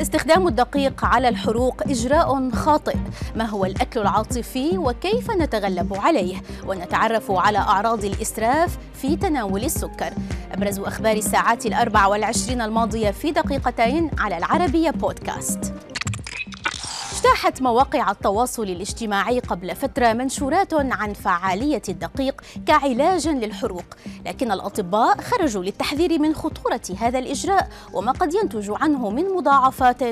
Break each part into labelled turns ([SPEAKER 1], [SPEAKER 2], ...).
[SPEAKER 1] استخدام الدقيق على الحروق إجراء خاطئ. ما هو الأكل العاطفي وكيف نتغلب عليه؟ ونتعرف على أعراض الإسراف في تناول السكر. أبرز أخبار الساعات الأربع والعشرين الماضية في دقيقتين على العربية بودكاست. اجتاحت مواقع التواصل الاجتماعي قبل فترة منشورات عن فعالية الدقيق كعلاج للحروق، لكن الأطباء خرجوا للتحذير من خطورة هذا الإجراء وما قد ينتج عنه من مضاعفات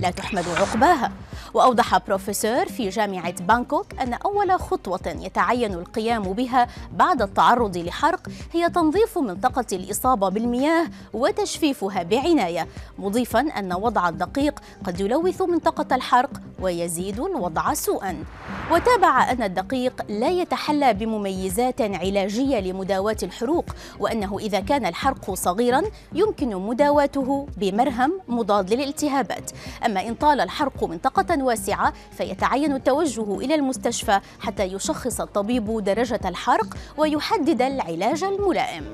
[SPEAKER 1] لا تحمد عقباها. وأوضح بروفيسور في جامعة بانكوك أن أول خطوة يتعين القيام بها بعد التعرض لحرق هي تنظيف منطقة الإصابة بالمياه وتجفيفها بعناية مضيفا أن وضع الدقيق قد يلوث منطقة الحرق ويزيد الوضع سوءا. وتابع أن الدقيق لا يتحلى بمميزات علاجية لمداواة الحروق وأنه إذا كان الحرق صغيرا يمكن مداواته بمرهم مضاد للالتهابات. أما إن طال الحرق منطقة واسعة فيتعين التوجه إلى المستشفى حتى يشخص الطبيب درجة الحرق ويحدد العلاج الملائم.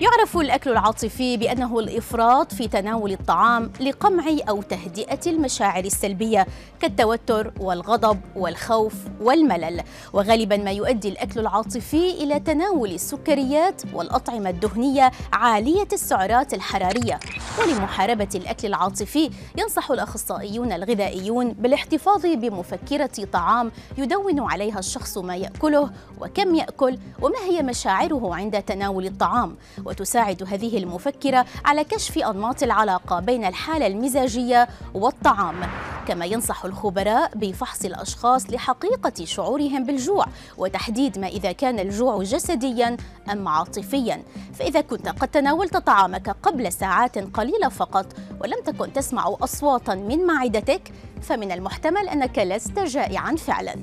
[SPEAKER 1] يعرف الأكل العاطفي بأنه الإفراط في تناول الطعام لقمع أو تهدئة المشاعر السلبية كالتوتر والغضب والخوف والملل. وغالبا ما يؤدي الأكل العاطفي إلى تناول السكريات والأطعمة الدهنية عالية السعرات الحرارية. ولمحاربة الأكل العاطفي ينصح الأخصائيون الغذائيون بالاحتفاظ بمفكرة طعام يدون عليها الشخص ما يأكله وكم يأكل وما هي مشاعره عند تناول الطعام. وتساعد هذه المفكرة على كشف أنماط العلاقة بين الحالة المزاجية والطعام. كما ينصح الخبراء بفحص الأشخاص لحقيقة شعورهم بالجوع وتحديد ما إذا كان الجوع جسديا أم عاطفيا. فإذا كنت قد تناولت طعامك قبل ساعات قليلة فقط ولم تكن تسمع أصواتا من معدتك فمن المحتمل أنك لست جائعا فعلا.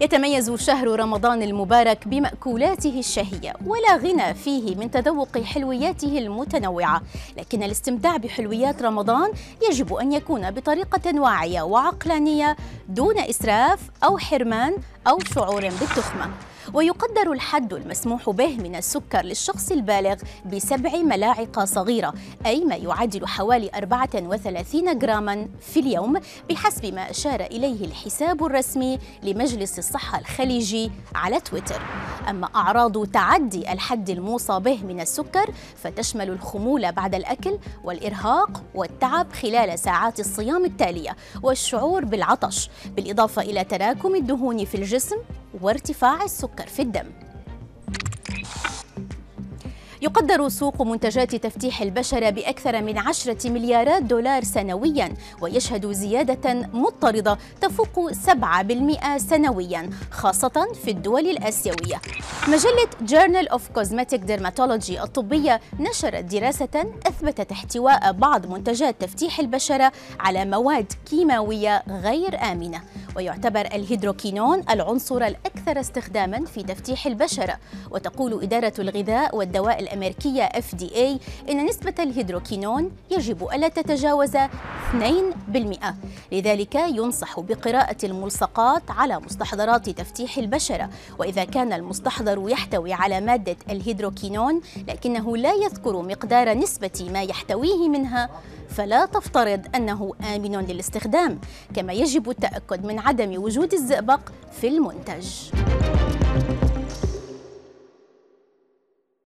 [SPEAKER 1] يتميز شهر رمضان المبارك بمأكولاته الشهية ولا غنى فيه من تذوق حلوياته المتنوعة. لكن الاستمتاع بحلويات رمضان يجب أن يكون بطريقة واعية وعقلانية دون إسراف أو حرمان أو شعور بالتخمة. ويقدر الحد المسموح به من السكر للشخص البالغ بسبع ملاعق صغيرة أي ما يعادل حوالي 34 جراما في اليوم بحسب ما أشار إليه الحساب الرسمي لمجلس الصحة الخليجي على تويتر. أما أعراض تعدي الحد الموصى به من السكر فتشمل الخمول بعد الأكل والإرهاق والتعب خلال ساعات الصيام التالية والشعور بالعطش بالإضافة إلى تراكم الدهون في الجسم وارتفاع السكر في الدم. يقدر سوق منتجات تفتيح البشرة بأكثر من عشرة مليارات دولار سنويا ويشهد زيادة مضطردة تفوق 7% سنويا خاصة في الدول الآسيوية. مجلة Journal of Cosmetic Dermatology الطبية نشرت دراسة أثبتت احتواء بعض منتجات تفتيح البشرة على مواد كيماوية غير آمنة. ويعتبر الهيدروكينون العنصر الأكثر استخداما في تفتيح البشرة وتقول إدارة الغذاء والدواء الأمريكية FDA إن نسبة الهيدروكينون يجب ألا تتجاوز 2% لذلك ينصح بقراءة الملصقات على مستحضرات تفتيح البشرة وإذا كان المستحضر يحتوي على مادة الهيدروكينون لكنه لا يذكر مقدار نسبة ما يحتويه منها. فلا تفترض أنه آمن للاستخدام كما يجب التأكد من عدم وجود الزئبق في المنتج.